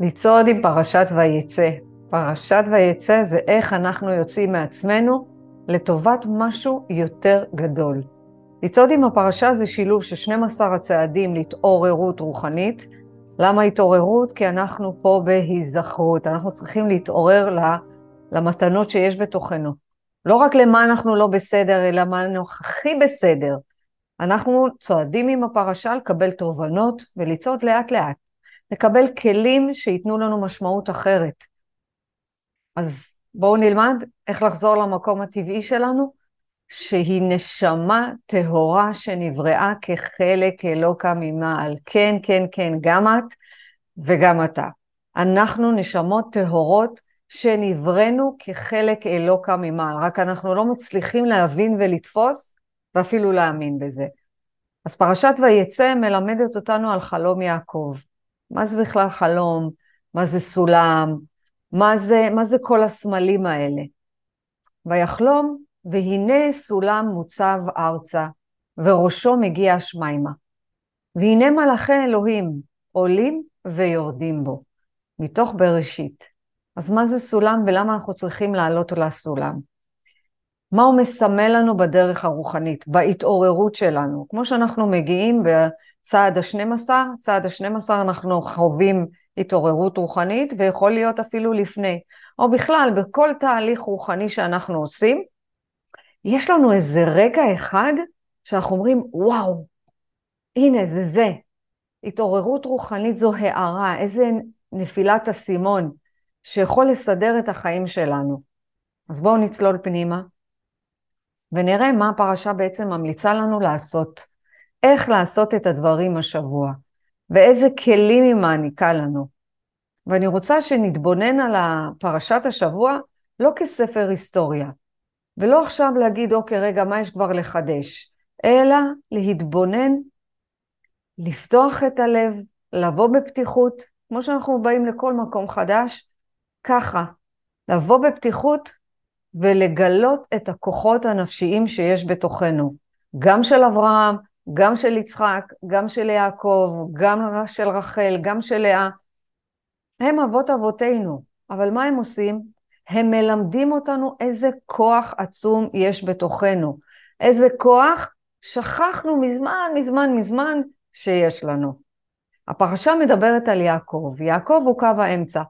לצעוד עם פרשת ויצא. פרשת ויצא זה איך אנחנו יוצאים מעצמנו לטובת משהו יותר גדול. לצעוד עם הפרשה זה שילוב של 12 הצעדים להתעוררות רוחנית. למה התעוררות? כי אנחנו פה בהיזכרות, אנחנו צריכים להתעורר למתנות שיש בתוכנו. לא רק למה אנחנו לא בסדר, אלא מה אנחנו הכי בסדר. אנחנו צועדים עם הפרשה לקבל תובנות ולצעוד לאט לאט. לקבל כלים שייתנו לנו משמעות אחרת. אז בואו נלמד איך לחזור למקום הטבעי שלנו, שהיא נשמה טהורה שנבראה כחלק אלוקה ממעל. כן, כן, כן, גם את וגם אתה. אנחנו נשמות טהורות שנבראנו כחלק אלוקה ממעל, רק אנחנו לא מצליחים להבין ולתפוס ואפילו להאמין בזה. אז פרשת ויצא מלמדת אותנו על חלום יעקב. מה זה בכלל חלום? מה זה סולם? מה זה, מה זה כל הסמלים האלה? ויחלום, והנה סולם מוצב ארצה, וראשו מגיע השמיימה. והנה מלאכי אלוהים עולים ויורדים בו, מתוך בראשית. אז מה זה סולם ולמה אנחנו צריכים לעלות לסולם? מה הוא מסמל לנו בדרך הרוחנית, בהתעוררות שלנו? כמו שאנחנו מגיעים צעד ה-12, צעד ה-12 אנחנו חווים התעוררות רוחנית, ויכול להיות אפילו לפני. או בכלל, בכל תהליך רוחני שאנחנו עושים, יש לנו איזה רגע אחד שאנחנו אומרים, וואו, הנה, זה זה. התעוררות רוחנית זו הערה, איזה נפילת אסימון שיכול לסדר את החיים שלנו. אז בואו נצלול פנימה ונראה מה הפרשה בעצם ממליצה לנו לעשות. איך לעשות את הדברים השבוע, ואיזה כלים היא מעניקה לנו. ואני רוצה שנתבונן על פרשת השבוע לא כספר היסטוריה, ולא עכשיו להגיד, אוקיי, רגע, מה יש כבר לחדש? אלא להתבונן, לפתוח את הלב, לבוא בפתיחות, כמו שאנחנו באים לכל מקום חדש, ככה, לבוא בפתיחות ולגלות את הכוחות הנפשיים שיש בתוכנו, גם של אברהם, גם של יצחק, גם של יעקב, גם של רחל, גם של לאה. הם אבות אבותינו, אבל מה הם עושים? הם מלמדים אותנו איזה כוח עצום יש בתוכנו. איזה כוח שכחנו מזמן, מזמן, מזמן שיש לנו. הפרשה מדברת על יעקב. יעקב הוא קו האמצע.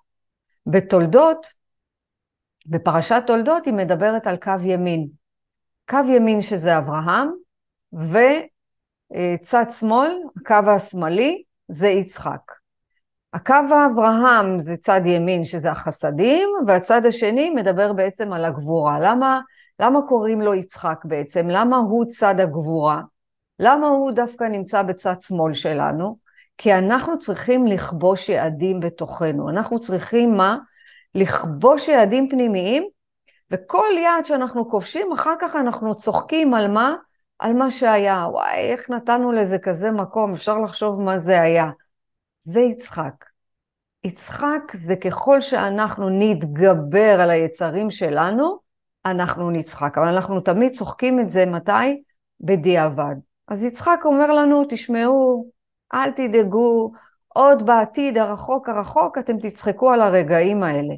בתולדות, בפרשת תולדות היא מדברת על קו ימין. קו ימין שזה אברהם, ו... אה, צד שמאל, הקו השמאלי, זה יצחק. הקו האברהם זה צד ימין שזה החסדים, והצד השני מדבר בעצם על הגבורה. למה, למה קוראים לו יצחק בעצם? למה הוא צד הגבורה? למה הוא דווקא נמצא בצד שמאל שלנו? כי אנחנו צריכים לכבוש יעדים בתוכנו. אנחנו צריכים מה? לכבוש יעדים פנימיים, וכל יעד שאנחנו כובשים, אחר כך אנחנו צוחקים על מה? על מה שהיה. וואי, איך נתנו לזה כזה מקום, אפשר לחשוב מה זה היה. זה יצחק. יצחק זה ככל שאנחנו נתגבר על היצרים שלנו, אנחנו נצחק. אבל אנחנו תמיד צוחקים את זה, מתי? בדיעבד. אז יצחק אומר לנו, תשמעו, אל תדאגו, עוד בעתיד הרחוק הרחוק אתם תצחקו על הרגעים האלה.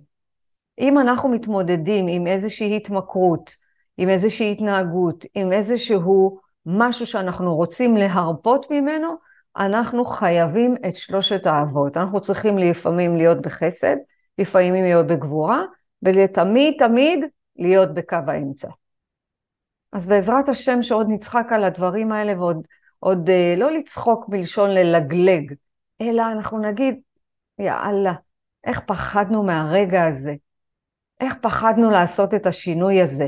אם אנחנו מתמודדים עם איזושהי התמכרות, עם איזושהי התנהגות, עם איזשהו משהו שאנחנו רוצים להרפות ממנו, אנחנו חייבים את שלושת האבות. אנחנו צריכים לפעמים להיות בחסד, לפעמים להיות בגבורה, ולתמיד תמיד להיות בקו האמצע. אז בעזרת השם שעוד נצחק על הדברים האלה ועוד עוד, אה, לא לצחוק בלשון ללגלג, אלא אנחנו נגיד, יאללה, איך פחדנו מהרגע הזה? איך פחדנו לעשות את השינוי הזה?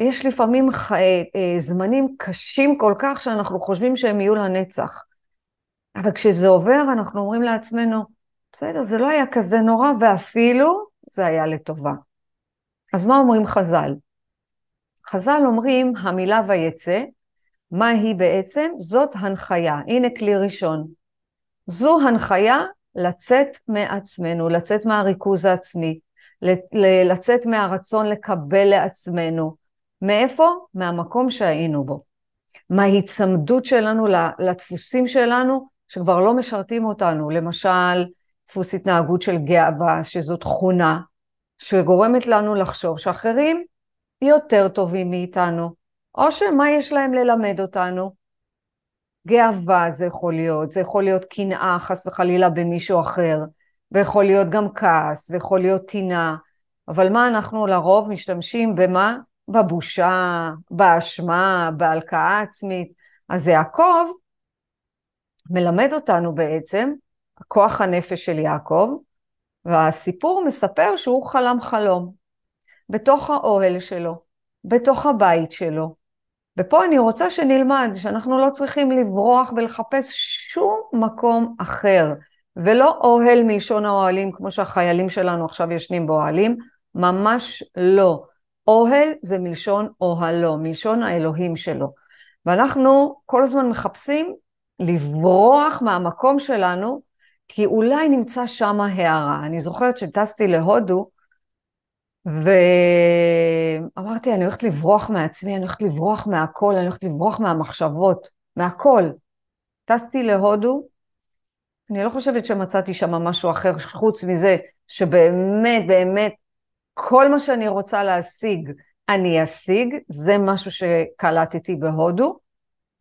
יש לפעמים ח... אה, אה, זמנים קשים כל כך שאנחנו חושבים שהם יהיו לנצח. אבל כשזה עובר אנחנו אומרים לעצמנו, בסדר, זה לא היה כזה נורא, ואפילו זה היה לטובה. אז מה אומרים חז"ל? חז"ל אומרים, המילה ויצא, מה היא בעצם? זאת הנחיה. הנה כלי ראשון. זו הנחיה לצאת מעצמנו, לצאת מהריכוז העצמי, לצאת מהרצון לקבל לעצמנו, מאיפה? מהמקום שהיינו בו. מההיצמדות שלנו לדפוסים שלנו שכבר לא משרתים אותנו. למשל, דפוס התנהגות של גאווה, שזו תכונה שגורמת לנו לחשוב שאחרים יותר טובים מאיתנו, או שמה יש להם ללמד אותנו? גאווה זה יכול להיות, זה יכול להיות קנאה חס וחלילה במישהו אחר, ויכול להיות גם כעס, ויכול להיות טינה, אבל מה אנחנו לרוב משתמשים במה? בבושה, באשמה, בהלקאה עצמית. אז יעקב מלמד אותנו בעצם, כוח הנפש של יעקב, והסיפור מספר שהוא חלם חלום, בתוך האוהל שלו, בתוך הבית שלו. ופה אני רוצה שנלמד שאנחנו לא צריכים לברוח ולחפש שום מקום אחר, ולא אוהל מלשון האוהלים כמו שהחיילים שלנו עכשיו ישנים באוהלים, ממש לא. אוהל זה מלשון אוהלו, מלשון האלוהים שלו. ואנחנו כל הזמן מחפשים לברוח מהמקום שלנו, כי אולי נמצא שם הערה. אני זוכרת שטסתי להודו, ואמרתי, אני הולכת לברוח מעצמי, אני הולכת לברוח מהכל, אני הולכת לברוח מהמחשבות, מהכל. טסתי להודו, אני לא חושבת שמצאתי שם משהו אחר חוץ מזה שבאמת באמת כל מה שאני רוצה להשיג אני אשיג, זה משהו שקלטתי בהודו,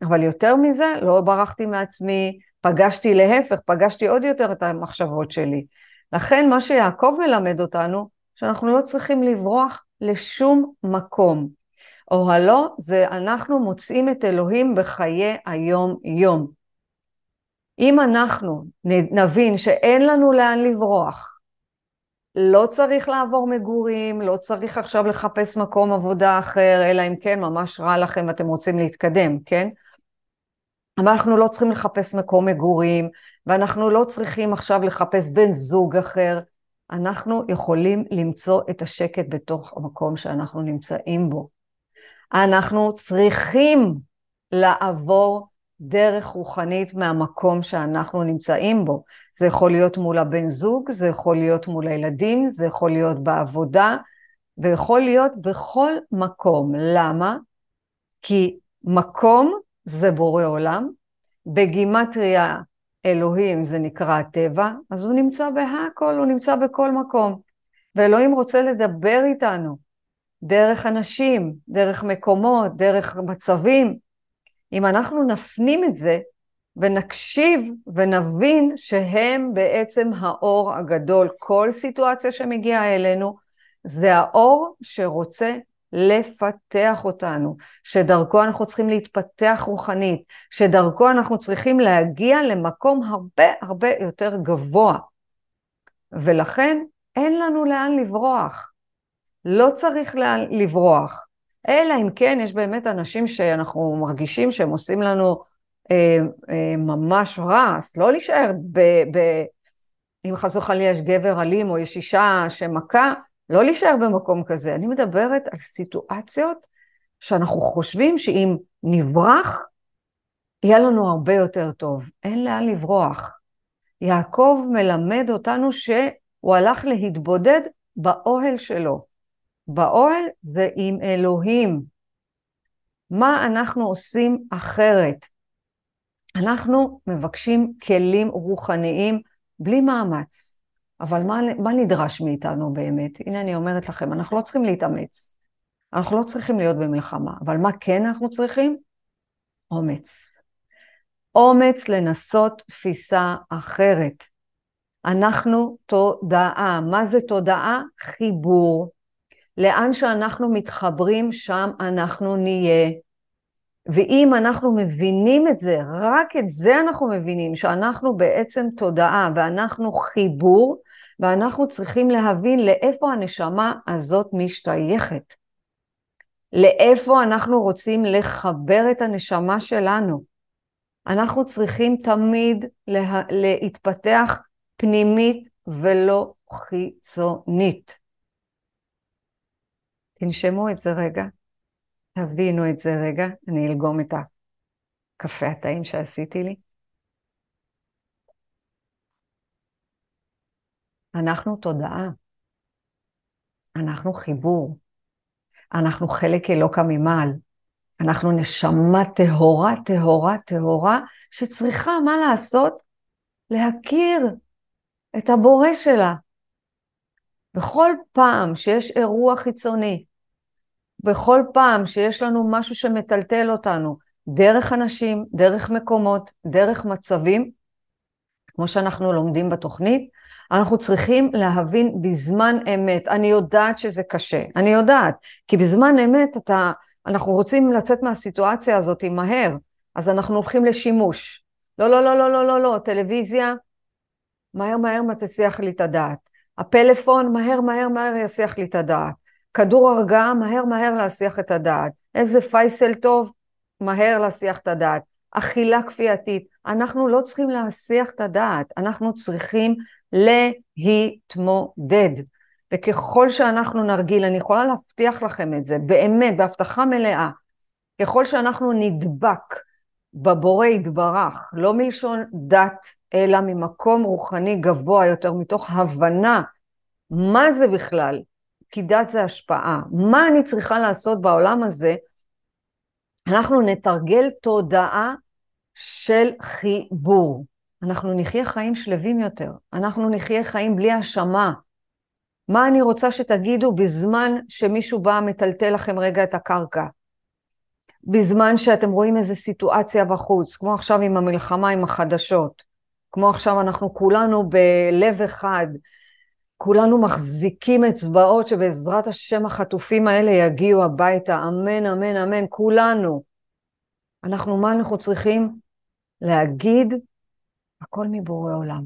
אבל יותר מזה לא ברחתי מעצמי, פגשתי להפך, פגשתי עוד יותר את המחשבות שלי. לכן מה שיעקב מלמד אותנו, שאנחנו לא צריכים לברוח לשום מקום. אוהלו זה אנחנו מוצאים את אלוהים בחיי היום-יום. אם אנחנו נבין שאין לנו לאן לברוח, לא צריך לעבור מגורים, לא צריך עכשיו לחפש מקום עבודה אחר, אלא אם כן ממש רע לכם ואתם רוצים להתקדם, כן? אבל אנחנו לא צריכים לחפש מקום מגורים, ואנחנו לא צריכים עכשיו לחפש בן זוג אחר. אנחנו יכולים למצוא את השקט בתוך המקום שאנחנו נמצאים בו. אנחנו צריכים לעבור דרך רוחנית מהמקום שאנחנו נמצאים בו. זה יכול להיות מול הבן זוג, זה יכול להיות מול הילדים, זה יכול להיות בעבודה, ויכול להיות בכל מקום. למה? כי מקום זה בורא עולם, בגימטריה אלוהים זה נקרא הטבע, אז הוא נמצא בהכל, הוא נמצא בכל מקום. ואלוהים רוצה לדבר איתנו דרך אנשים, דרך מקומות, דרך מצבים. אם אנחנו נפנים את זה ונקשיב ונבין שהם בעצם האור הגדול, כל סיטואציה שמגיעה אלינו, זה האור שרוצה לפתח אותנו, שדרכו אנחנו צריכים להתפתח רוחנית, שדרכו אנחנו צריכים להגיע למקום הרבה הרבה יותר גבוה. ולכן אין לנו לאן לברוח. לא צריך לברוח. אלא אם כן יש באמת אנשים שאנחנו מרגישים שהם עושים לנו אה, אה, ממש רע, אז לא להישאר ב... ב אם חס וחלילה יש גבר אלים או יש אישה שמכה, לא להישאר במקום כזה. אני מדברת על סיטואציות שאנחנו חושבים שאם נברח, יהיה לנו הרבה יותר טוב. אין לאן לברוח. יעקב מלמד אותנו שהוא הלך להתבודד באוהל שלו. באוהל זה עם אלוהים. מה אנחנו עושים אחרת? אנחנו מבקשים כלים רוחניים בלי מאמץ. אבל מה, מה נדרש מאיתנו באמת? הנה אני אומרת לכם, אנחנו לא צריכים להתאמץ. אנחנו לא צריכים להיות במלחמה, אבל מה כן אנחנו צריכים? אומץ. אומץ לנסות תפיסה אחרת. אנחנו תודעה. מה זה תודעה? חיבור. לאן שאנחנו מתחברים, שם אנחנו נהיה. ואם אנחנו מבינים את זה, רק את זה אנחנו מבינים, שאנחנו בעצם תודעה ואנחנו חיבור, ואנחנו צריכים להבין לאיפה הנשמה הזאת משתייכת. לאיפה אנחנו רוצים לחבר את הנשמה שלנו. אנחנו צריכים תמיד לה... להתפתח פנימית ולא חיצונית. תנשמו את זה רגע, תבינו את זה רגע, אני אלגום את הקפה הטעים שעשיתי לי. אנחנו תודעה, אנחנו חיבור, אנחנו חלק אלוקא ממעל, אנחנו נשמה טהורה, טהורה, טהורה, שצריכה, מה לעשות? להכיר את הבורא שלה. בכל פעם שיש אירוע חיצוני, בכל פעם שיש לנו משהו שמטלטל אותנו, דרך אנשים, דרך מקומות, דרך מצבים, כמו שאנחנו לומדים בתוכנית, אנחנו צריכים להבין בזמן אמת. אני יודעת שזה קשה, אני יודעת, כי בזמן אמת אתה, אנחנו רוצים לצאת מהסיטואציה הזאת מהר, אז אנחנו הולכים לשימוש. לא, לא, לא, לא, לא, לא, לא, טלוויזיה, מהר מהר מה תסיח לי את הדעת. הפלאפון, מהר מהר מהר יסיח לי את הדעת. כדור הרגעה, מהר מהר להסיח את הדעת. איזה פייסל טוב, מהר להסיח את הדעת. אכילה כפייתית, אנחנו לא צריכים להסיח את הדעת, אנחנו צריכים להתמודד. וככל שאנחנו נרגיל, אני יכולה להבטיח לכם את זה, באמת, בהבטחה מלאה, ככל שאנחנו נדבק בבורא יתברך, לא מלשון דת, אלא ממקום רוחני גבוה יותר, מתוך הבנה מה זה בכלל, כי דת זה השפעה, מה אני צריכה לעשות בעולם הזה, אנחנו נתרגל תודעה של חיבור. אנחנו נחיה חיים שלווים יותר, אנחנו נחיה חיים בלי האשמה. מה אני רוצה שתגידו בזמן שמישהו בא מטלטל לכם רגע את הקרקע? בזמן שאתם רואים איזו סיטואציה בחוץ, כמו עכשיו עם המלחמה עם החדשות, כמו עכשיו אנחנו כולנו בלב אחד, כולנו מחזיקים אצבעות שבעזרת השם החטופים האלה יגיעו הביתה, אמן, אמן, אמן, כולנו. אנחנו, מה אנחנו צריכים? להגיד, הכל מבורא עולם.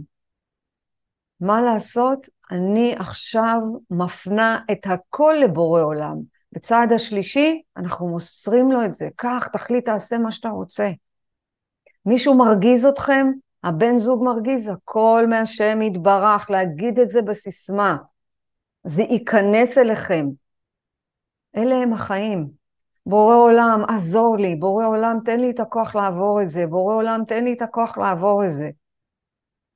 מה לעשות? אני עכשיו מפנה את הכל לבורא עולם. בצעד השלישי, אנחנו מוסרים לו את זה. קח, תחליט, תעשה מה שאתה רוצה. מישהו מרגיז אתכם? הבן זוג מרגיז, הכל מהשם יתברך, להגיד את זה בסיסמה. זה ייכנס אליכם. אלה הם החיים. בורא עולם, עזור לי, בורא עולם, תן לי את הכוח לעבור את זה, בורא עולם, תן לי את הכוח לעבור את זה.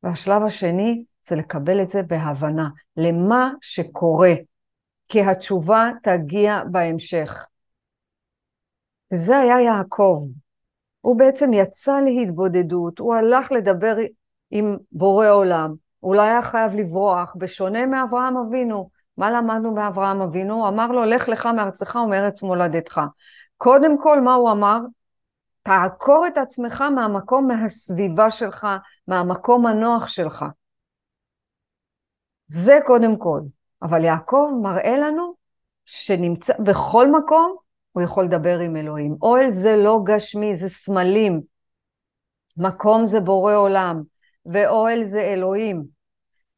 והשלב השני זה לקבל את זה בהבנה למה שקורה, כי התשובה תגיע בהמשך. וזה היה יעקב. הוא בעצם יצא להתבודדות, הוא הלך לדבר עם בורא עולם, הוא לא היה חייב לברוח, בשונה מאברהם אבינו. מה למדנו מאברהם אבינו? אמר לו, לך לך מארצך ומארץ מולדתך. קודם כל, מה הוא אמר? תעקור את עצמך מהמקום, מהסביבה שלך, מהמקום הנוח שלך. זה קודם כל. אבל יעקב מראה לנו שנמצא בכל מקום, הוא יכול לדבר עם אלוהים. אוהל זה לא גשמי, זה סמלים. מקום זה בורא עולם, ואוהל זה אלוהים.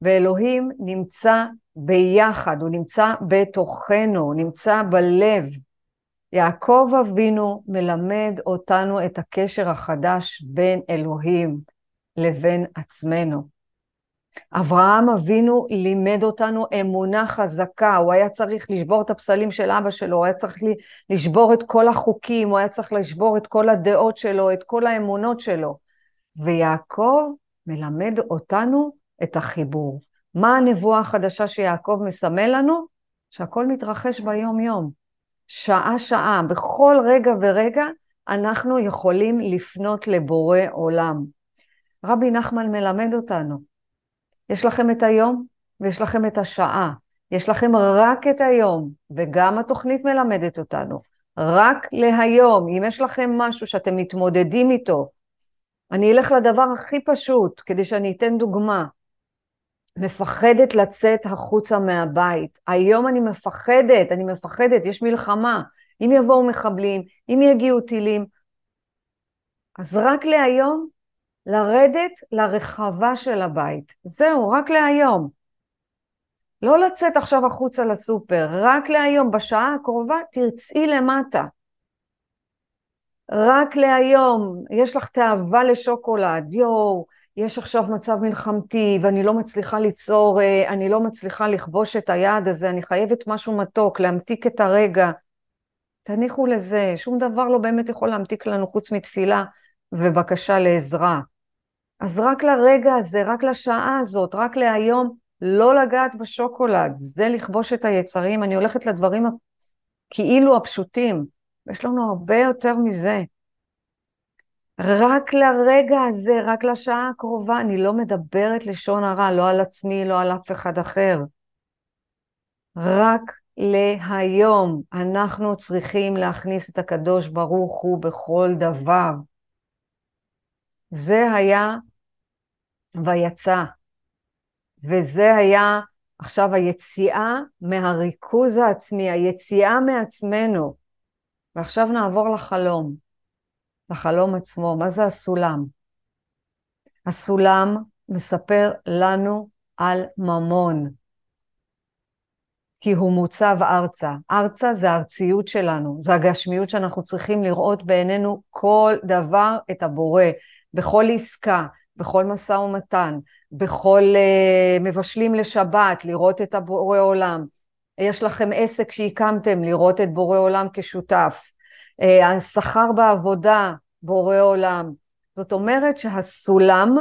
ואלוהים נמצא ביחד, הוא נמצא בתוכנו, הוא נמצא בלב. יעקב אבינו מלמד אותנו את הקשר החדש בין אלוהים לבין עצמנו. אברהם אבינו לימד אותנו אמונה חזקה, הוא היה צריך לשבור את הפסלים של אבא שלו, הוא היה צריך לשבור את כל החוקים, הוא היה צריך לשבור את כל הדעות שלו, את כל האמונות שלו. ויעקב מלמד אותנו את החיבור. מה הנבואה החדשה שיעקב מסמל לנו? שהכל מתרחש ביום-יום. שעה-שעה, בכל רגע ורגע אנחנו יכולים לפנות לבורא עולם. רבי נחמן מלמד אותנו, יש לכם את היום ויש לכם את השעה. יש לכם רק את היום, וגם התוכנית מלמדת אותנו, רק להיום. אם יש לכם משהו שאתם מתמודדים איתו, אני אלך לדבר הכי פשוט, כדי שאני אתן דוגמה. מפחדת לצאת החוצה מהבית. היום אני מפחדת, אני מפחדת, יש מלחמה. אם יבואו מחבלים, אם יגיעו טילים. אז רק להיום לרדת לרחבה של הבית. זהו, רק להיום. לא לצאת עכשיו החוצה לסופר, רק להיום. בשעה הקרובה תרצי למטה. רק להיום, יש לך תאווה לשוקולד, יואו, יש עכשיו מצב מלחמתי ואני לא מצליחה ליצור, אה, אני לא מצליחה לכבוש את היעד הזה, אני חייבת משהו מתוק, להמתיק את הרגע. תניחו לזה, שום דבר לא באמת יכול להמתיק לנו חוץ מתפילה ובקשה לעזרה. אז רק לרגע הזה, רק לשעה הזאת, רק להיום, לא לגעת בשוקולד, זה לכבוש את היצרים. אני הולכת לדברים כאילו הפשוטים, יש לנו הרבה יותר מזה. רק לרגע הזה, רק לשעה הקרובה, אני לא מדברת לשון הרע, לא על עצמי, לא על אף אחד אחר. רק להיום אנחנו צריכים להכניס את הקדוש ברוך הוא בכל דבר. זה היה ויצא, וזה היה עכשיו היציאה מהריכוז העצמי, היציאה מעצמנו. ועכשיו נעבור לחלום, לחלום עצמו. מה זה הסולם? הסולם מספר לנו על ממון, כי הוא מוצב ארצה. ארצה זה הארציות שלנו, זה הגשמיות שאנחנו צריכים לראות בעינינו כל דבר את הבורא, בכל עסקה, בכל משא ומתן, בכל uh, מבשלים לשבת, לראות את הבורא עולם. יש לכם עסק שהקמתם, לראות את בורא עולם כשותף. Uh, השכר בעבודה, בורא עולם. זאת אומרת שהסולם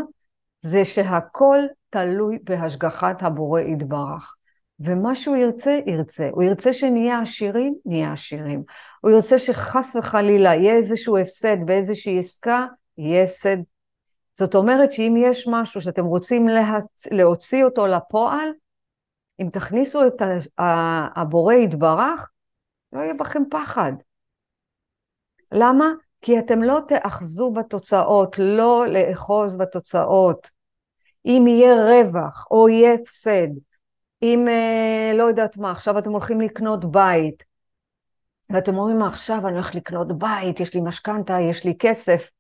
זה שהכל תלוי בהשגחת הבורא יתברך. ומה שהוא ירצה, ירצה. הוא ירצה שנהיה עשירים, נהיה עשירים. הוא ירצה שחס וחלילה יהיה איזשהו הפסד באיזושהי עסקה, הפסד זאת אומרת שאם יש משהו שאתם רוצים להצ... להוציא אותו לפועל, אם תכניסו את הבורא יתברך, לא יהיה בכם פחד. למה? כי אתם לא תאחזו בתוצאות, לא לאחוז בתוצאות. אם יהיה רווח או יהיה הפסד, אם אה, לא יודעת מה, עכשיו אתם הולכים לקנות בית, ואתם אומרים, עכשיו אני הולך לקנות בית, יש לי משכנתה, יש לי כסף,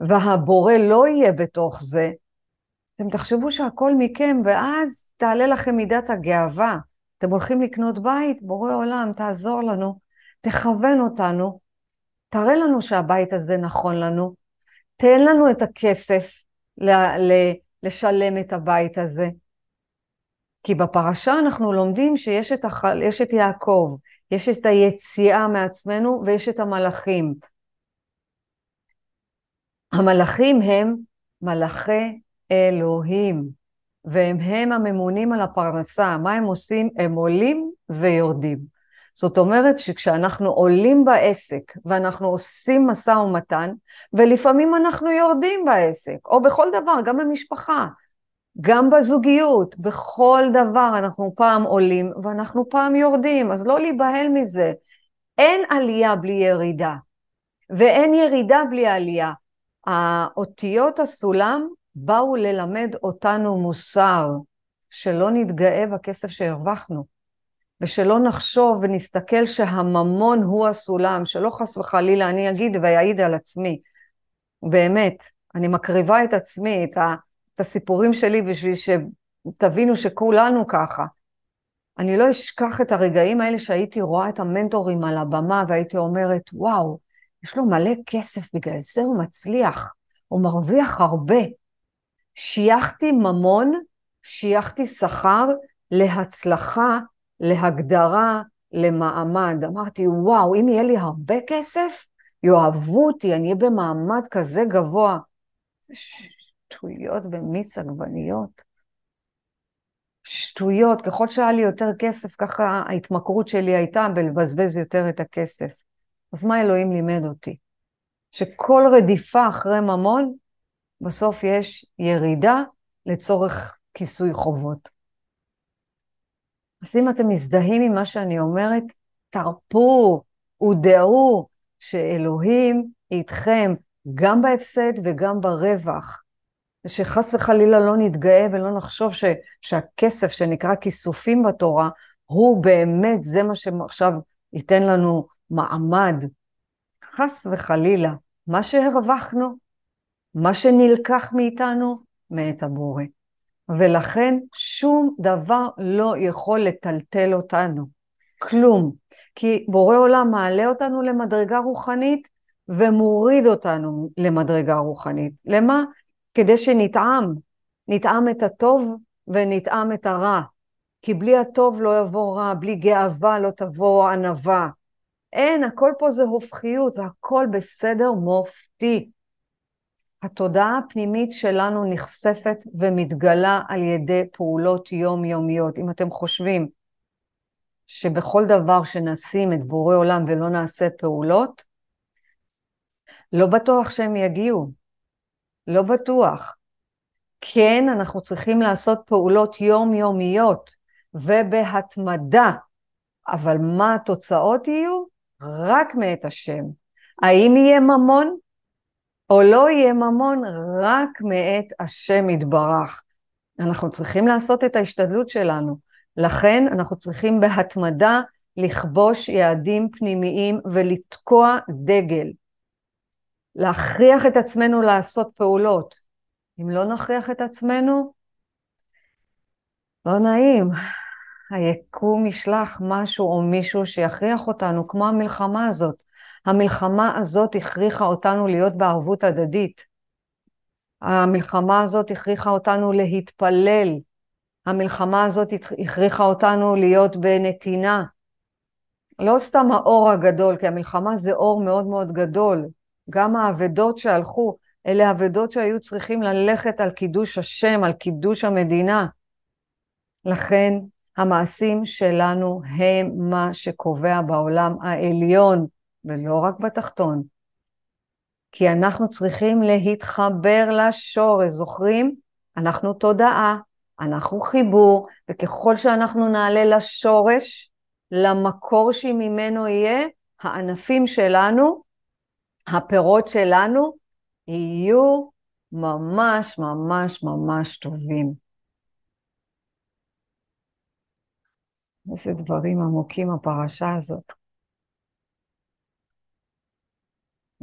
והבורא לא יהיה בתוך זה, אתם תחשבו שהכל מכם, ואז תעלה לכם מידת הגאווה. אתם הולכים לקנות בית, בורא עולם, תעזור לנו, תכוון אותנו, תראה לנו שהבית הזה נכון לנו, תן לנו את הכסף ל- ל- לשלם את הבית הזה. כי בפרשה אנחנו לומדים שיש את, הח... את יעקב, יש את היציאה מעצמנו ויש את המלאכים. המלאכים הם מלאכי אלוהים, והם הם הממונים על הפרנסה. מה הם עושים? הם עולים ויורדים. זאת אומרת שכשאנחנו עולים בעסק ואנחנו עושים משא ומתן, ולפעמים אנחנו יורדים בעסק, או בכל דבר, גם במשפחה, גם בזוגיות, בכל דבר אנחנו פעם עולים ואנחנו פעם יורדים, אז לא להיבהל מזה. אין עלייה בלי ירידה, ואין ירידה בלי עלייה. האותיות הסולם באו ללמד אותנו מוסר, שלא נתגאה בכסף שהרווחנו, ושלא נחשוב ונסתכל שהממון הוא הסולם, שלא חס וחלילה אני אגיד ואעיד על עצמי. באמת, אני מקריבה את עצמי, את, ה, את הסיפורים שלי בשביל שתבינו שכולנו ככה. אני לא אשכח את הרגעים האלה שהייתי רואה את המנטורים על הבמה והייתי אומרת, וואו, יש לו מלא כסף, בגלל זה הוא מצליח, הוא מרוויח הרבה. שייכתי ממון, שייכתי שכר להצלחה, להגדרה, למעמד. אמרתי, וואו, אם יהיה לי הרבה כסף, יאהבו אותי, אני אהיה במעמד כזה גבוה. שטויות במיץ עגבניות. שטויות, ככל שהיה לי יותר כסף, ככה ההתמכרות שלי הייתה בלבזבז יותר את הכסף. אז מה אלוהים לימד אותי? שכל רדיפה אחרי ממון, בסוף יש ירידה לצורך כיסוי חובות. אז אם אתם מזדהים עם מה שאני אומרת, תרפו, ודעו שאלוהים איתכם גם בהפסד וגם ברווח. ושחס וחלילה לא נתגאה ולא נחשוב ש, שהכסף שנקרא כיסופים בתורה, הוא באמת זה מה שעכשיו ייתן לנו מעמד, חס וחלילה, מה שהרווחנו, מה שנלקח מאיתנו, מאת הבורא. ולכן שום דבר לא יכול לטלטל אותנו, כלום. כי בורא עולם מעלה אותנו למדרגה רוחנית ומוריד אותנו למדרגה רוחנית. למה? כדי שנטעם, נטעם את הטוב ונטעם את הרע. כי בלי הטוב לא יבוא רע, בלי גאווה לא תבוא ענווה. אין, הכל פה זה הופכיות והכל בסדר מופתי. התודעה הפנימית שלנו נחשפת ומתגלה על ידי פעולות יומיומיות. אם אתם חושבים שבכל דבר שנשים את בורא עולם ולא נעשה פעולות, לא בטוח שהם יגיעו. לא בטוח. כן, אנחנו צריכים לעשות פעולות יומיומיות ובהתמדה, אבל מה התוצאות יהיו? רק מאת השם. האם יהיה ממון או לא יהיה ממון? רק מאת השם יתברך. אנחנו צריכים לעשות את ההשתדלות שלנו. לכן אנחנו צריכים בהתמדה לכבוש יעדים פנימיים ולתקוע דגל. להכריח את עצמנו לעשות פעולות. אם לא נכריח את עצמנו, לא נעים. היקום ישלח משהו או מישהו שיכריח אותנו, כמו המלחמה הזאת. המלחמה הזאת הכריחה אותנו להיות בערבות הדדית. המלחמה הזאת הכריחה אותנו להתפלל. המלחמה הזאת הכריחה אותנו להיות בנתינה. לא סתם האור הגדול, כי המלחמה זה אור מאוד מאוד גדול. גם האבדות שהלכו, אלה אבדות שהיו צריכים ללכת על קידוש השם, על קידוש המדינה. לכן המעשים שלנו הם מה שקובע בעולם העליון, ולא רק בתחתון. כי אנחנו צריכים להתחבר לשורש, זוכרים? אנחנו תודעה, אנחנו חיבור, וככל שאנחנו נעלה לשורש, למקור שממנו יהיה, הענפים שלנו, הפירות שלנו, יהיו ממש ממש ממש טובים. איזה דברים עמוקים הפרשה הזאת.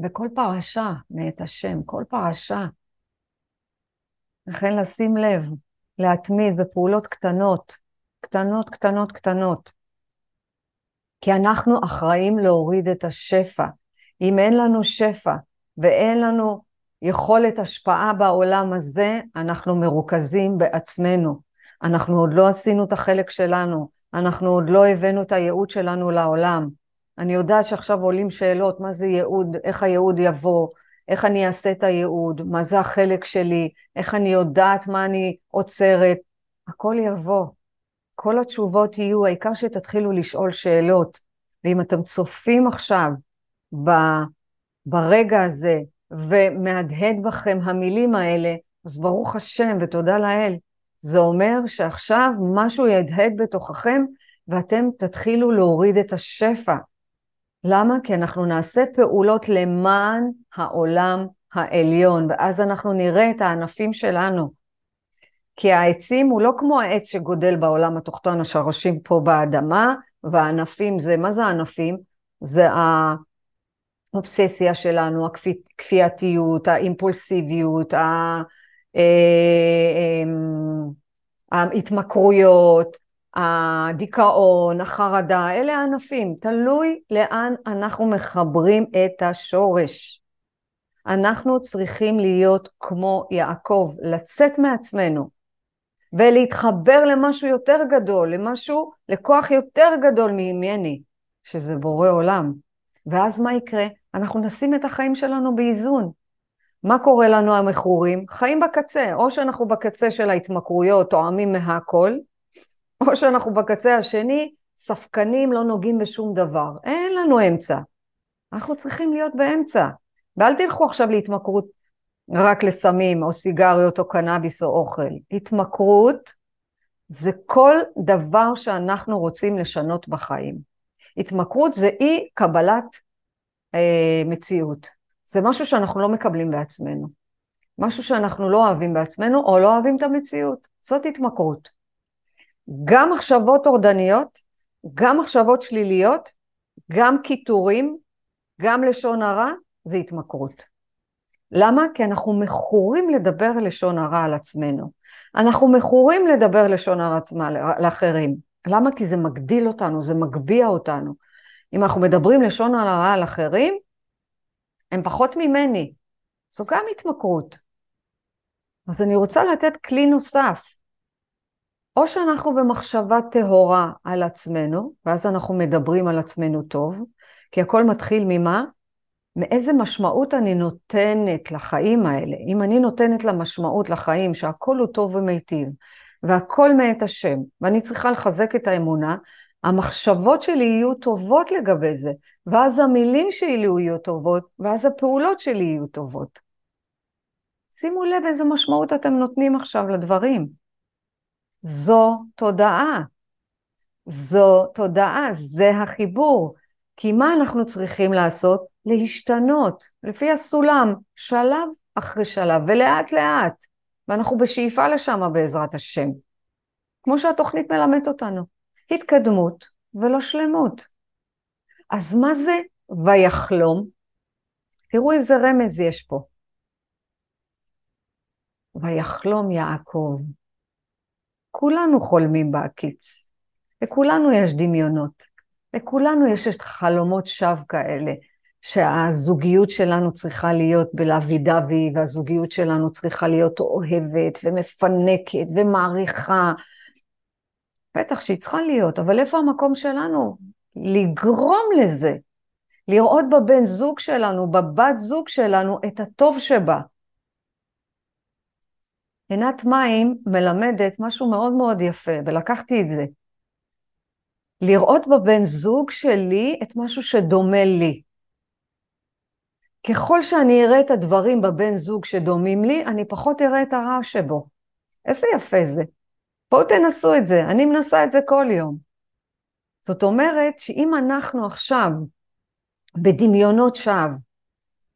וכל פרשה מאת השם, כל פרשה. לכן לשים לב, להתמיד בפעולות קטנות, קטנות, קטנות, קטנות. כי אנחנו אחראים להוריד את השפע. אם אין לנו שפע ואין לנו יכולת השפעה בעולם הזה, אנחנו מרוכזים בעצמנו. אנחנו עוד לא עשינו את החלק שלנו, אנחנו עוד לא הבאנו את הייעוד שלנו לעולם. אני יודעת שעכשיו עולים שאלות, מה זה ייעוד, איך הייעוד יבוא, איך אני אעשה את הייעוד, מה זה החלק שלי, איך אני יודעת מה אני עוצרת, הכל יבוא. כל התשובות יהיו, העיקר שתתחילו לשאול שאלות. ואם אתם צופים עכשיו ב, ברגע הזה ומהדהד בכם המילים האלה, אז ברוך השם ותודה לאל. זה אומר שעכשיו משהו יהדהד בתוככם ואתם תתחילו להוריד את השפע. למה? כי אנחנו נעשה פעולות למען העולם העליון, ואז אנחנו נראה את הענפים שלנו. כי העצים הוא לא כמו העץ שגודל בעולם התחתון, השורשים פה באדמה, והענפים זה, מה זה הענפים? זה האובססיה שלנו, הכפייתיות, האימפולסיביות, ההתמכרויות, הדיכאון, החרדה, אלה הענפים, תלוי לאן אנחנו מחברים את השורש. אנחנו צריכים להיות כמו יעקב, לצאת מעצמנו ולהתחבר למשהו יותר גדול, למשהו, לכוח יותר גדול ממני, שזה בורא עולם. ואז מה יקרה? אנחנו נשים את החיים שלנו באיזון. מה קורה לנו המכורים? חיים בקצה, או שאנחנו בקצה של ההתמכרויות, טועמים מהכל, או שאנחנו בקצה השני, ספקנים, לא נוגעים בשום דבר. אין לנו אמצע. אנחנו צריכים להיות באמצע. ואל תלכו עכשיו להתמכרות רק לסמים, או סיגריות, או קנאביס, או אוכל. התמכרות זה כל דבר שאנחנו רוצים לשנות בחיים. התמכרות זה אי קבלת אה, מציאות. זה משהו שאנחנו לא מקבלים בעצמנו. משהו שאנחנו לא אוהבים בעצמנו, או לא אוהבים את המציאות. זאת התמכרות. גם מחשבות טורדניות, גם מחשבות שליליות, גם קיטורים, גם לשון הרע, זה התמכרות. למה? כי אנחנו מכורים לדבר לשון הרע על עצמנו. אנחנו מכורים לדבר לשון הרע לאחרים. למה? כי זה מגדיל אותנו, זה מגביה אותנו. אם אנחנו מדברים לשון הרע על אחרים, הם פחות ממני. זו גם התמכרות. אז אני רוצה לתת כלי נוסף. או שאנחנו במחשבה טהורה על עצמנו, ואז אנחנו מדברים על עצמנו טוב, כי הכל מתחיל ממה? מאיזה משמעות אני נותנת לחיים האלה. אם אני נותנת לה משמעות לחיים, שהכל הוא טוב ומיטיב, והכל מאת השם, ואני צריכה לחזק את האמונה, המחשבות שלי יהיו טובות לגבי זה, ואז המילים שלי יהיו טובות, ואז הפעולות שלי יהיו טובות. שימו לב איזה משמעות אתם נותנים עכשיו לדברים. זו תודעה. זו תודעה, זה החיבור. כי מה אנחנו צריכים לעשות? להשתנות, לפי הסולם, שלב אחרי שלב, ולאט לאט. ואנחנו בשאיפה לשם בעזרת השם. כמו שהתוכנית מלמדת אותנו. התקדמות ולא שלמות. אז מה זה ויחלום? תראו איזה רמז יש פה. ויחלום יעקב. כולנו חולמים בהקיץ, לכולנו יש דמיונות, לכולנו יש את חלומות שווא כאלה, שהזוגיות שלנו צריכה להיות בלאבי דווי, והזוגיות שלנו צריכה להיות אוהבת ומפנקת ומעריכה. בטח שהיא צריכה להיות, אבל איפה המקום שלנו? לגרום לזה, לראות בבן זוג שלנו, בבת זוג שלנו, את הטוב שבה. עינת מים מלמדת משהו מאוד מאוד יפה, ולקחתי את זה. לראות בבן זוג שלי את משהו שדומה לי. ככל שאני אראה את הדברים בבן זוג שדומים לי, אני פחות אראה את הרע שבו. איזה יפה זה. בואו תנסו את זה, אני מנסה את זה כל יום. זאת אומרת שאם אנחנו עכשיו בדמיונות שווא,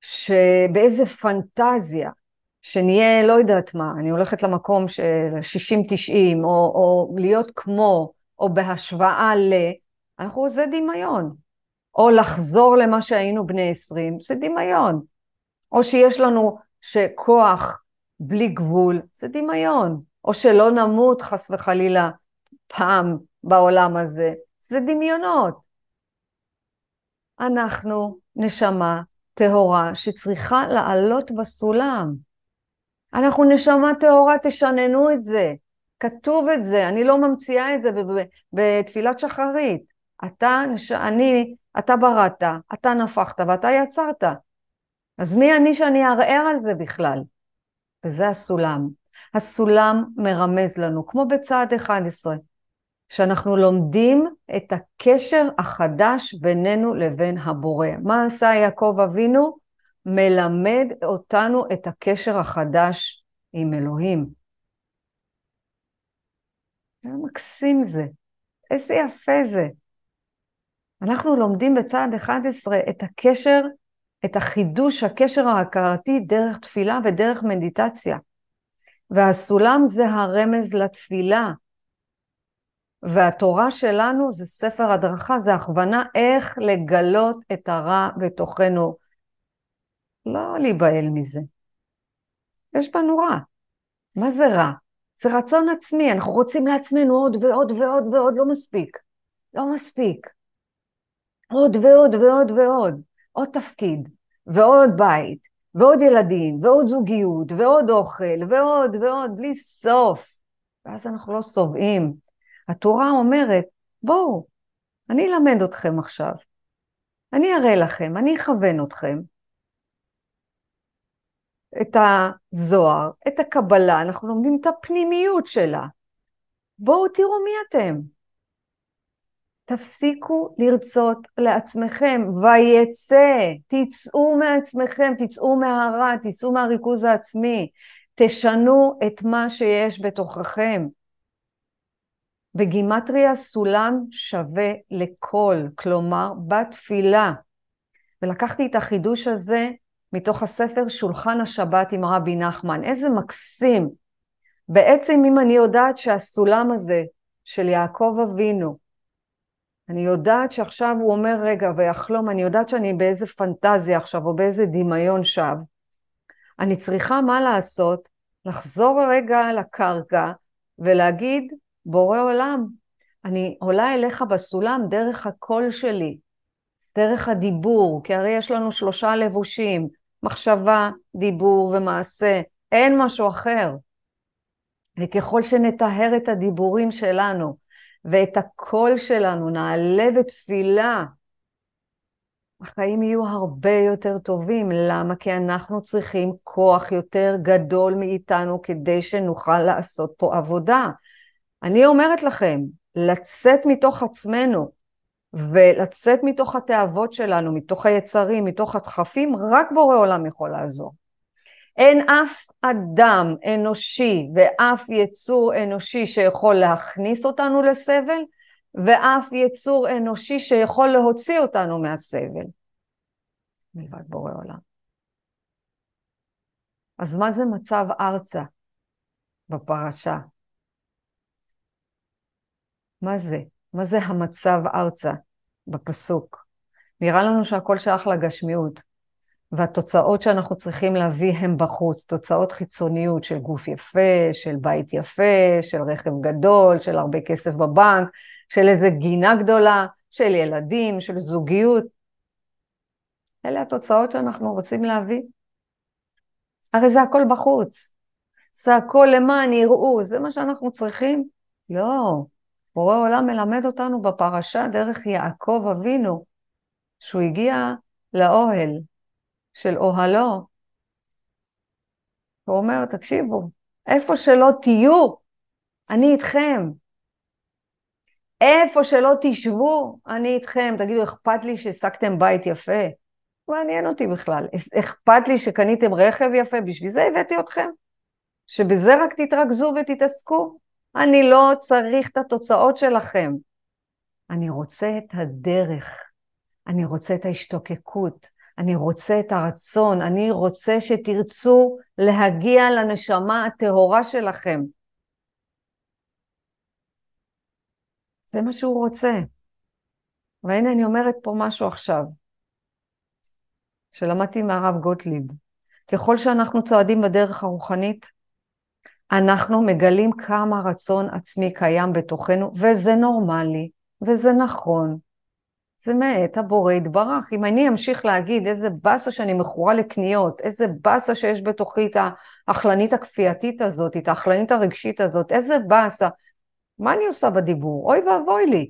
שבאיזה פנטזיה, שנהיה לא יודעת מה, אני הולכת למקום של 60-90, או, או להיות כמו, או בהשוואה ל... אנחנו, זה דמיון. או לחזור למה שהיינו בני 20, זה דמיון. או שיש לנו שכוח בלי גבול, זה דמיון. או שלא נמות חס וחלילה פעם בעולם הזה, זה דמיונות. אנחנו נשמה טהורה שצריכה לעלות בסולם. אנחנו נשמה טהורה, תשננו את זה. כתוב את זה, אני לא ממציאה את זה בתפילת שחרית. אתה, אני, אתה בראת, אתה נפחת ואתה יצרת. אז מי אני שאני אערער על זה בכלל? וזה הסולם. הסולם מרמז לנו, כמו בצעד 11, שאנחנו לומדים את הקשר החדש בינינו לבין הבורא. מה עשה יעקב אבינו? מלמד אותנו את הקשר החדש עם אלוהים. איזה מקסים זה, איזה יפה זה. אנחנו לומדים בצעד 11 את הקשר, את החידוש הקשר ההכרתי דרך תפילה ודרך מדיטציה. והסולם זה הרמז לתפילה. והתורה שלנו זה ספר הדרכה, זה הכוונה איך לגלות את הרע בתוכנו. לא להיבהל מזה. יש בנו רע. מה זה רע? זה רצון עצמי, אנחנו רוצים לעצמנו עוד ועוד ועוד ועוד, לא מספיק. לא מספיק. עוד ועוד ועוד ועוד. עוד תפקיד, ועוד בית, ועוד ילדים, ועוד זוגיות, ועוד אוכל, ועוד ועוד, בלי סוף. ואז אנחנו לא שובעים. התורה אומרת, בואו, אני אלמד אתכם עכשיו. אני אראה לכם, אני אכוון אתכם. את הזוהר, את הקבלה, אנחנו לומדים את הפנימיות שלה. בואו תראו מי אתם. תפסיקו לרצות לעצמכם, ויצא, תצאו מעצמכם, תצאו מהרע, תצאו מהריכוז העצמי, תשנו את מה שיש בתוככם. בגימטריה סולם שווה לכל, כלומר בתפילה. ולקחתי את החידוש הזה מתוך הספר שולחן השבת עם רבי נחמן. איזה מקסים. בעצם אם אני יודעת שהסולם הזה של יעקב אבינו, אני יודעת שעכשיו הוא אומר, רגע, ויחלום, אני יודעת שאני באיזה פנטזיה עכשיו, או באיזה דמיון שווא. אני צריכה מה לעשות? לחזור רגע לקרקע ולהגיד, בורא עולם, אני עולה אליך בסולם דרך הקול שלי, דרך הדיבור, כי הרי יש לנו שלושה לבושים, מחשבה, דיבור ומעשה, אין משהו אחר. וככל שנטהר את הדיבורים שלנו ואת הקול שלנו, נעלה בתפילה, החיים יהיו הרבה יותר טובים. למה? כי אנחנו צריכים כוח יותר גדול מאיתנו כדי שנוכל לעשות פה עבודה. אני אומרת לכם, לצאת מתוך עצמנו ולצאת מתוך התאוות שלנו, מתוך היצרים, מתוך הדחפים, רק בורא עולם יכול לעזור. אין אף אדם אנושי ואף יצור אנושי שיכול להכניס אותנו לסבל, ואף יצור אנושי שיכול להוציא אותנו מהסבל, מלבד בורא עולם. אז מה זה מצב ארצה בפרשה? מה זה? מה זה המצב ארצה בפסוק? נראה לנו שהכל שייך לגשמיות, והתוצאות שאנחנו צריכים להביא הם בחוץ, תוצאות חיצוניות של גוף יפה, של בית יפה, של רכב גדול, של הרבה כסף בבנק, של איזה גינה גדולה, של ילדים, של זוגיות. אלה התוצאות שאנחנו רוצים להביא. הרי זה הכל בחוץ. זה הכל למען יראו, זה מה שאנחנו צריכים? לא. בורא עולם מלמד אותנו בפרשה דרך יעקב אבינו, שהוא הגיע לאוהל של אוהלו. הוא אומר, תקשיבו, איפה שלא תהיו, אני איתכם. איפה שלא תשבו, אני איתכם. תגידו, אכפת לי שהעסקתם בית יפה? מעניין אותי בכלל. אכפת לי שקניתם רכב יפה, בשביל זה הבאתי אתכם. שבזה רק תתרכזו ותתעסקו. אני לא צריך את התוצאות שלכם. אני רוצה את הדרך. אני רוצה את ההשתוקקות. אני רוצה את הרצון. אני רוצה שתרצו להגיע לנשמה הטהורה שלכם. זה מה שהוא רוצה. והנה אני אומרת פה משהו עכשיו, שלמדתי מהרב גוטליב. ככל שאנחנו צועדים בדרך הרוחנית, אנחנו מגלים כמה רצון עצמי קיים בתוכנו, וזה נורמלי, וזה נכון. זה מאת הבורא יתברך. אם אני אמשיך להגיד איזה באסה שאני מכורה לקניות, איזה באסה שיש בתוכי את האכלנית הכפייתית הזאת, את האכלנית הרגשית הזאת, איזה באסה, מה אני עושה בדיבור? אוי ואבוי לי.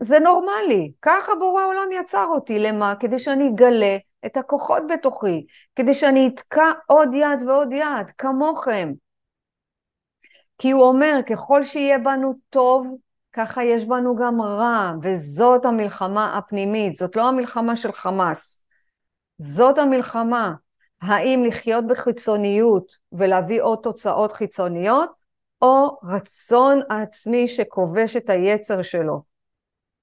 זה נורמלי, ככה בורא העולם יצר אותי, למה? כדי שאני אגלה את הכוחות בתוכי, כדי שאני אתקע עוד יד ועוד יד, כמוכם. כי הוא אומר, ככל שיהיה בנו טוב, ככה יש בנו גם רע, וזאת המלחמה הפנימית, זאת לא המלחמה של חמאס, זאת המלחמה. האם לחיות בחיצוניות ולהביא עוד תוצאות חיצוניות, או רצון עצמי שכובש את היצר שלו.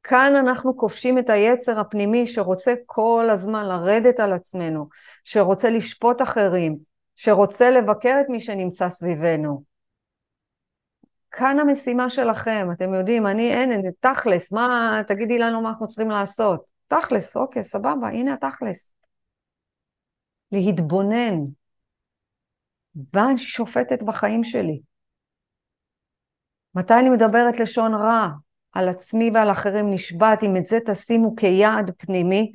כאן אנחנו כובשים את היצר הפנימי שרוצה כל הזמן לרדת על עצמנו, שרוצה לשפוט אחרים, שרוצה לבקר את מי שנמצא סביבנו. כאן המשימה שלכם, אתם יודעים, אני אין, אין, תכלס, מה, תגידי לנו מה אנחנו צריכים לעשות. תכלס, אוקיי, סבבה, הנה התכלס. להתבונן. ואני שופטת בחיים שלי. מתי אני מדברת לשון רע על עצמי ועל אחרים? נשבעת, אם את זה תשימו כיעד פנימי,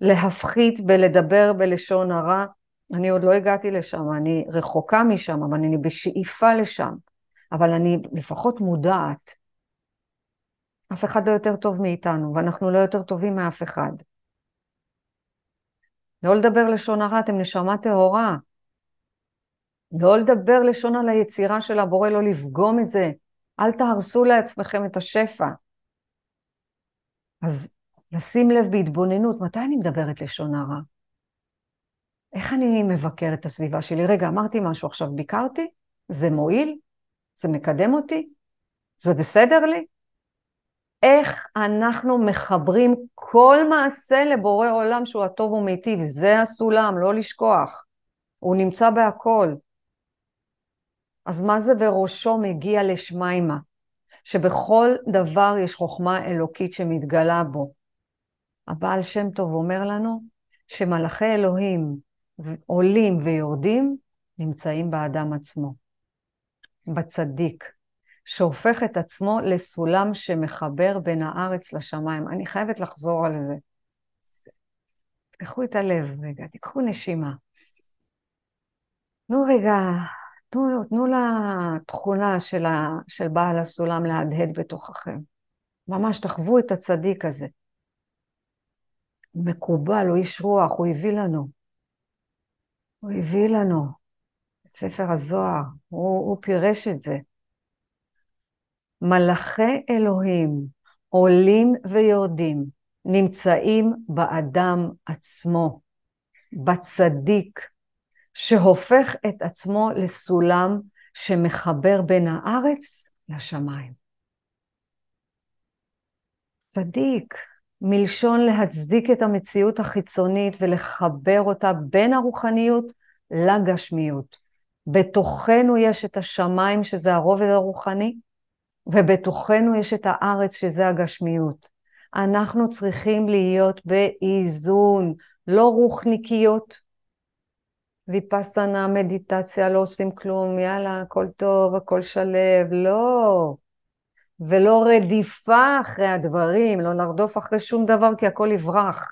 להפחית בלדבר בלשון הרע. אני עוד לא הגעתי לשם, אני רחוקה משם, אבל אני בשאיפה לשם. אבל אני לפחות מודעת. אף אחד לא יותר טוב מאיתנו, ואנחנו לא יותר טובים מאף אחד. לא לדבר לשון הרע, אתם נשמה טהורה. לא לדבר לשון על היצירה של הבורא, לא לפגום את זה. אל תהרסו לעצמכם את השפע. אז לשים לב בהתבוננות, מתי אני מדברת לשון הרע? איך אני מבקר את הסביבה שלי? רגע, אמרתי משהו עכשיו, ביקרתי? זה מועיל? זה מקדם אותי? זה בסדר לי? איך אנחנו מחברים כל מעשה לבורא עולם שהוא הטוב ומיטיב? זה הסולם, לא לשכוח. הוא נמצא בהכל. אז מה זה וראשו מגיע לשמיימה? שבכל דבר יש חוכמה אלוקית שמתגלה בו. הבעל שם טוב אומר לנו שמלאכי אלוהים עולים ויורדים נמצאים באדם עצמו, בצדיק, שהופך את עצמו לסולם שמחבר בין הארץ לשמיים. אני חייבת לחזור על זה. תפתחו את הלב רגע, תיקחו נשימה. נו רגע, תנו, תנו לתכונה של, ה, של בעל הסולם להדהד בתוככם. ממש תחוו את הצדיק הזה. מקובל, הוא איש רוח, הוא הביא לנו. הוא הביא לנו ספר הזוהר, הוא, הוא פירש את זה. מלאכי אלוהים עולים ויורדים, נמצאים באדם עצמו, בצדיק, שהופך את עצמו לסולם שמחבר בין הארץ לשמיים. צדיק, מלשון להצדיק את המציאות החיצונית ולחבר אותה בין הרוחניות לגשמיות. בתוכנו יש את השמיים, שזה הרובד הרוחני, ובתוכנו יש את הארץ, שזה הגשמיות. אנחנו צריכים להיות באיזון, לא רוחניקיות. ויפסנה, מדיטציה, לא עושים כלום, יאללה, הכל טוב, הכל שלב, לא. ולא רדיפה אחרי הדברים, לא לרדוף אחרי שום דבר כי הכל יברח.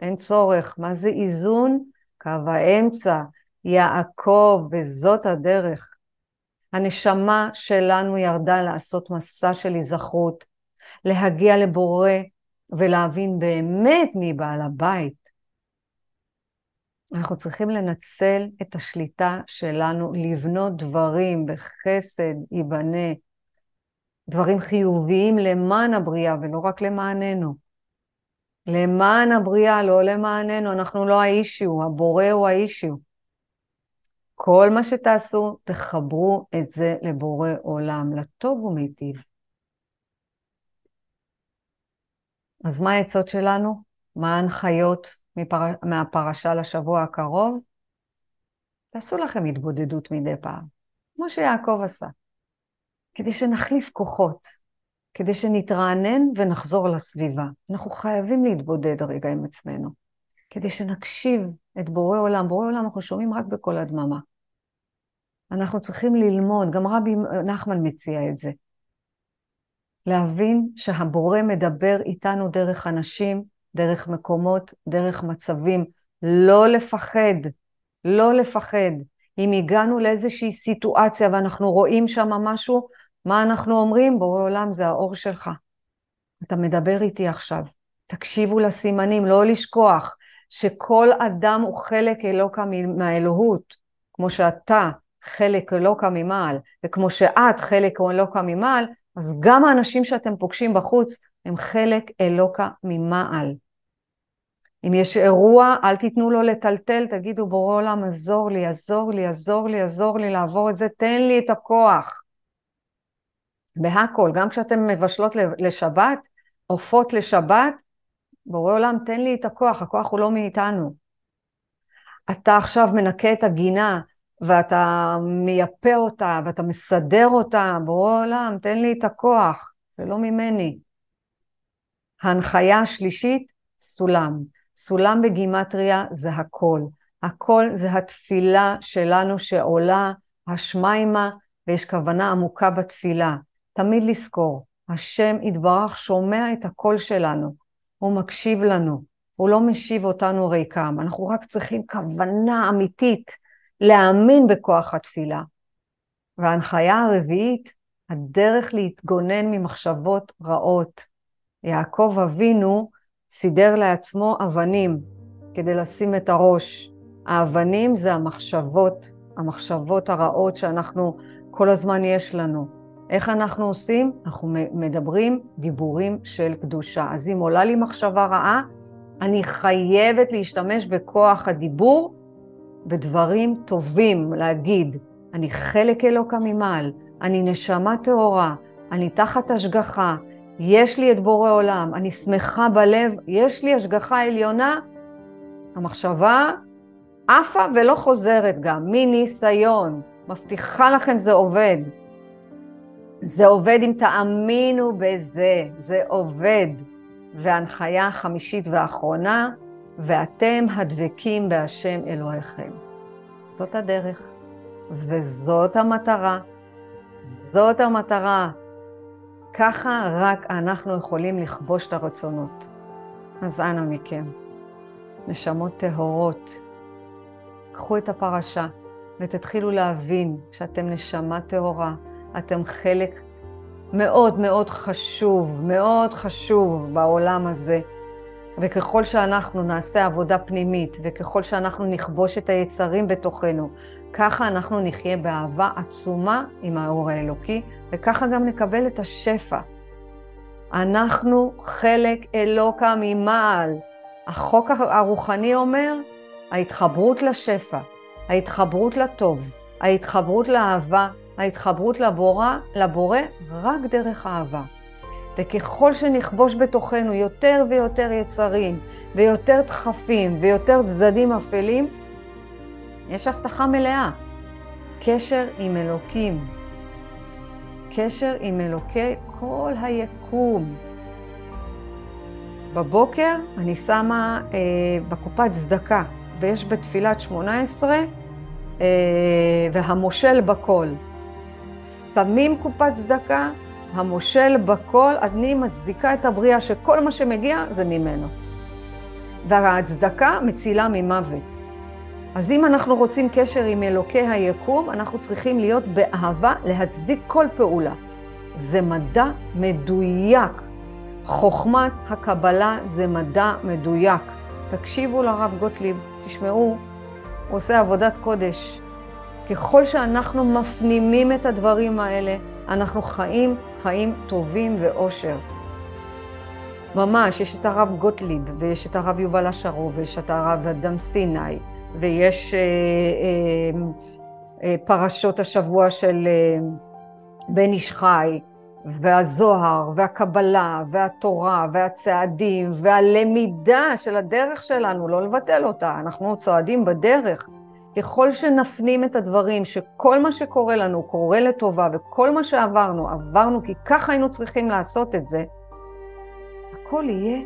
אין צורך. מה זה איזון? קו האמצע, יעקב, וזאת הדרך. הנשמה שלנו ירדה לעשות מסע של היזכרות, להגיע לבורא ולהבין באמת מי בעל הבית. אנחנו צריכים לנצל את השליטה שלנו, לבנות דברים בחסד ייבנה, דברים חיוביים למען הבריאה ולא רק למעננו. למען הבריאה, לא למעננו, אנחנו לא האישיו, הבורא הוא האישיו. כל מה שתעשו, תחברו את זה לבורא עולם, לטוב ומיטיב. אז מה העצות שלנו? מה ההנחיות מפר... מהפרשה לשבוע הקרוב? תעשו לכם התבודדות מדי פעם, כמו שיעקב עשה. כדי שנחליף כוחות, כדי שנתרענן ונחזור לסביבה. אנחנו חייבים להתבודד רגע עם עצמנו, כדי שנקשיב את בורא עולם. בורא עולם אנחנו שומעים רק בקול הדממה. אנחנו צריכים ללמוד, גם רבי נחמן מציע את זה, להבין שהבורא מדבר איתנו דרך אנשים, דרך מקומות, דרך מצבים. לא לפחד, לא לפחד. אם הגענו לאיזושהי סיטואציה ואנחנו רואים שם משהו, מה אנחנו אומרים? בורא עולם זה האור שלך. אתה מדבר איתי עכשיו. תקשיבו לסימנים, לא לשכוח שכל אדם הוא חלק אלוקה מהאלוהות, כמו שאתה חלק אלוקה ממעל, וכמו שאת חלק אלוקה ממעל, אז גם האנשים שאתם פוגשים בחוץ הם חלק אלוקה ממעל. אם יש אירוע, אל תיתנו לו לטלטל, תגידו בורא עולם, עזור לי, עזור לי, עזור לי, עזור לי לעבור את זה, תן לי את הכוח. בהכל, גם כשאתן מבשלות לשבת, עופות לשבת, בורא עולם, תן לי את הכוח, הכוח הוא לא מאיתנו. אתה עכשיו מנקה את הגינה, ואתה מייפה אותה, ואתה מסדר אותה, בורא עולם, תן לי את הכוח, זה לא ממני. ההנחיה השלישית, סולם. סולם בגימטריה זה הכל. הכל זה התפילה שלנו שעולה השמיימה, ויש כוונה עמוקה בתפילה. תמיד לזכור, השם יתברך שומע את הקול שלנו, הוא מקשיב לנו, הוא לא משיב אותנו ריקם, אנחנו רק צריכים כוונה אמיתית להאמין בכוח התפילה. וההנחיה הרביעית, הדרך להתגונן ממחשבות רעות. יעקב אבינו סידר לעצמו אבנים כדי לשים את הראש. האבנים זה המחשבות, המחשבות הרעות שאנחנו, כל הזמן יש לנו. איך אנחנו עושים? אנחנו מדברים דיבורים של קדושה. אז אם עולה לי מחשבה רעה, אני חייבת להשתמש בכוח הדיבור בדברים טובים, להגיד, אני חלק אלוקה ממעל, אני נשמה טהורה, אני תחת השגחה, יש לי את בורא עולם, אני שמחה בלב, יש לי השגחה עליונה, המחשבה עפה ולא חוזרת גם, מניסיון, מבטיחה לכם זה עובד. זה עובד אם תאמינו בזה, זה עובד. וההנחיה החמישית והאחרונה, ואתם הדבקים בהשם אלוהיכם. זאת הדרך, וזאת המטרה. זאת המטרה. ככה רק אנחנו יכולים לכבוש את הרצונות. אז אנא מכם, נשמות טהורות, קחו את הפרשה ותתחילו להבין שאתם נשמה טהורה. אתם חלק מאוד מאוד חשוב, מאוד חשוב בעולם הזה. וככל שאנחנו נעשה עבודה פנימית, וככל שאנחנו נכבוש את היצרים בתוכנו, ככה אנחנו נחיה באהבה עצומה עם האור האלוקי, וככה גם נקבל את השפע. אנחנו חלק אלוקה ממעל. החוק הרוחני אומר, ההתחברות לשפע. ההתחברות לטוב, ההתחברות לאהבה, ההתחברות לבורא, לבורא רק דרך אהבה. וככל שנכבוש בתוכנו יותר ויותר יצרים, ויותר דחפים, ויותר צדדים אפלים, יש הבטחה מלאה. קשר עם אלוקים. קשר עם אלוקי כל היקום. בבוקר אני שמה אה, בקופת צדקה, ויש בתפילת שמונה עשרה, אה, והמושל בכל. שמים קופת צדקה, המושל בכל, אני מצדיקה את הבריאה שכל מה שמגיע זה ממנו. והצדקה מצילה ממוות. אז אם אנחנו רוצים קשר עם אלוקי היקום, אנחנו צריכים להיות באהבה להצדיק כל פעולה. זה מדע מדויק. חוכמת הקבלה זה מדע מדויק. תקשיבו לרב גוטליב, תשמעו, הוא עושה עבודת קודש. ככל שאנחנו מפנימים את הדברים האלה, אנחנו חיים חיים טובים ואושר. ממש, יש את הרב גוטליב, ויש את הרב יובל אשרו, ויש את הרב אדם סיני, ויש אה, אה, אה, פרשות השבוע של אה, בן איש חי, והזוהר, והקבלה, והתורה, והצעדים, והלמידה של הדרך שלנו, לא לבטל אותה, אנחנו צועדים בדרך. ככל שנפנים את הדברים, שכל מה שקורה לנו קורה לטובה, וכל מה שעברנו, עברנו כי ככה היינו צריכים לעשות את זה, הכל יהיה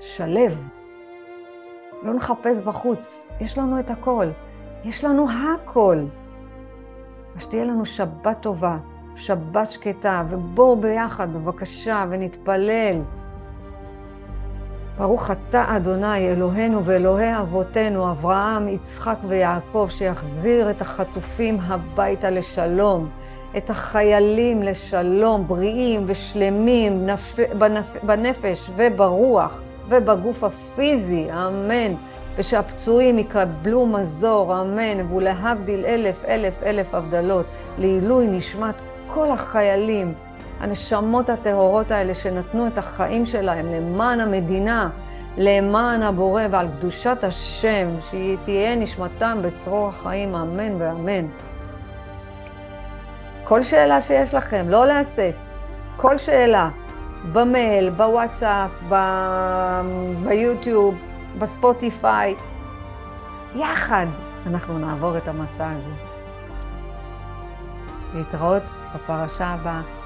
שלב. לא נחפש בחוץ, יש לנו את הכל. יש לנו הכל. אז שתהיה לנו שבת טובה, שבת שקטה, ובואו ביחד, בבקשה, ונתפלל. ברוך אתה, אדוני, אלוהינו ואלוהי אבותינו, אברהם, יצחק ויעקב, שיחזיר את החטופים הביתה לשלום, את החיילים לשלום, בריאים ושלמים נפ... בנפ... בנפש וברוח ובגוף הפיזי, אמן. ושהפצועים יקבלו מזור, אמן, ולהבדיל אלף אלף אלף הבדלות, לעילוי נשמת כל החיילים, הנשמות הטהורות האלה שנתנו את החיים שלהם למען המדינה, למען הבורא ועל קדושת השם, שהיא תהיה נשמתם בצרור החיים, אמן ואמן. כל שאלה שיש לכם, לא להסס, כל שאלה, במייל, בוואטסאפ, ב... ביוטיוב, בספוטיפיי, יחד אנחנו נעבור את המסע הזה. להתראות בפרשה הבאה.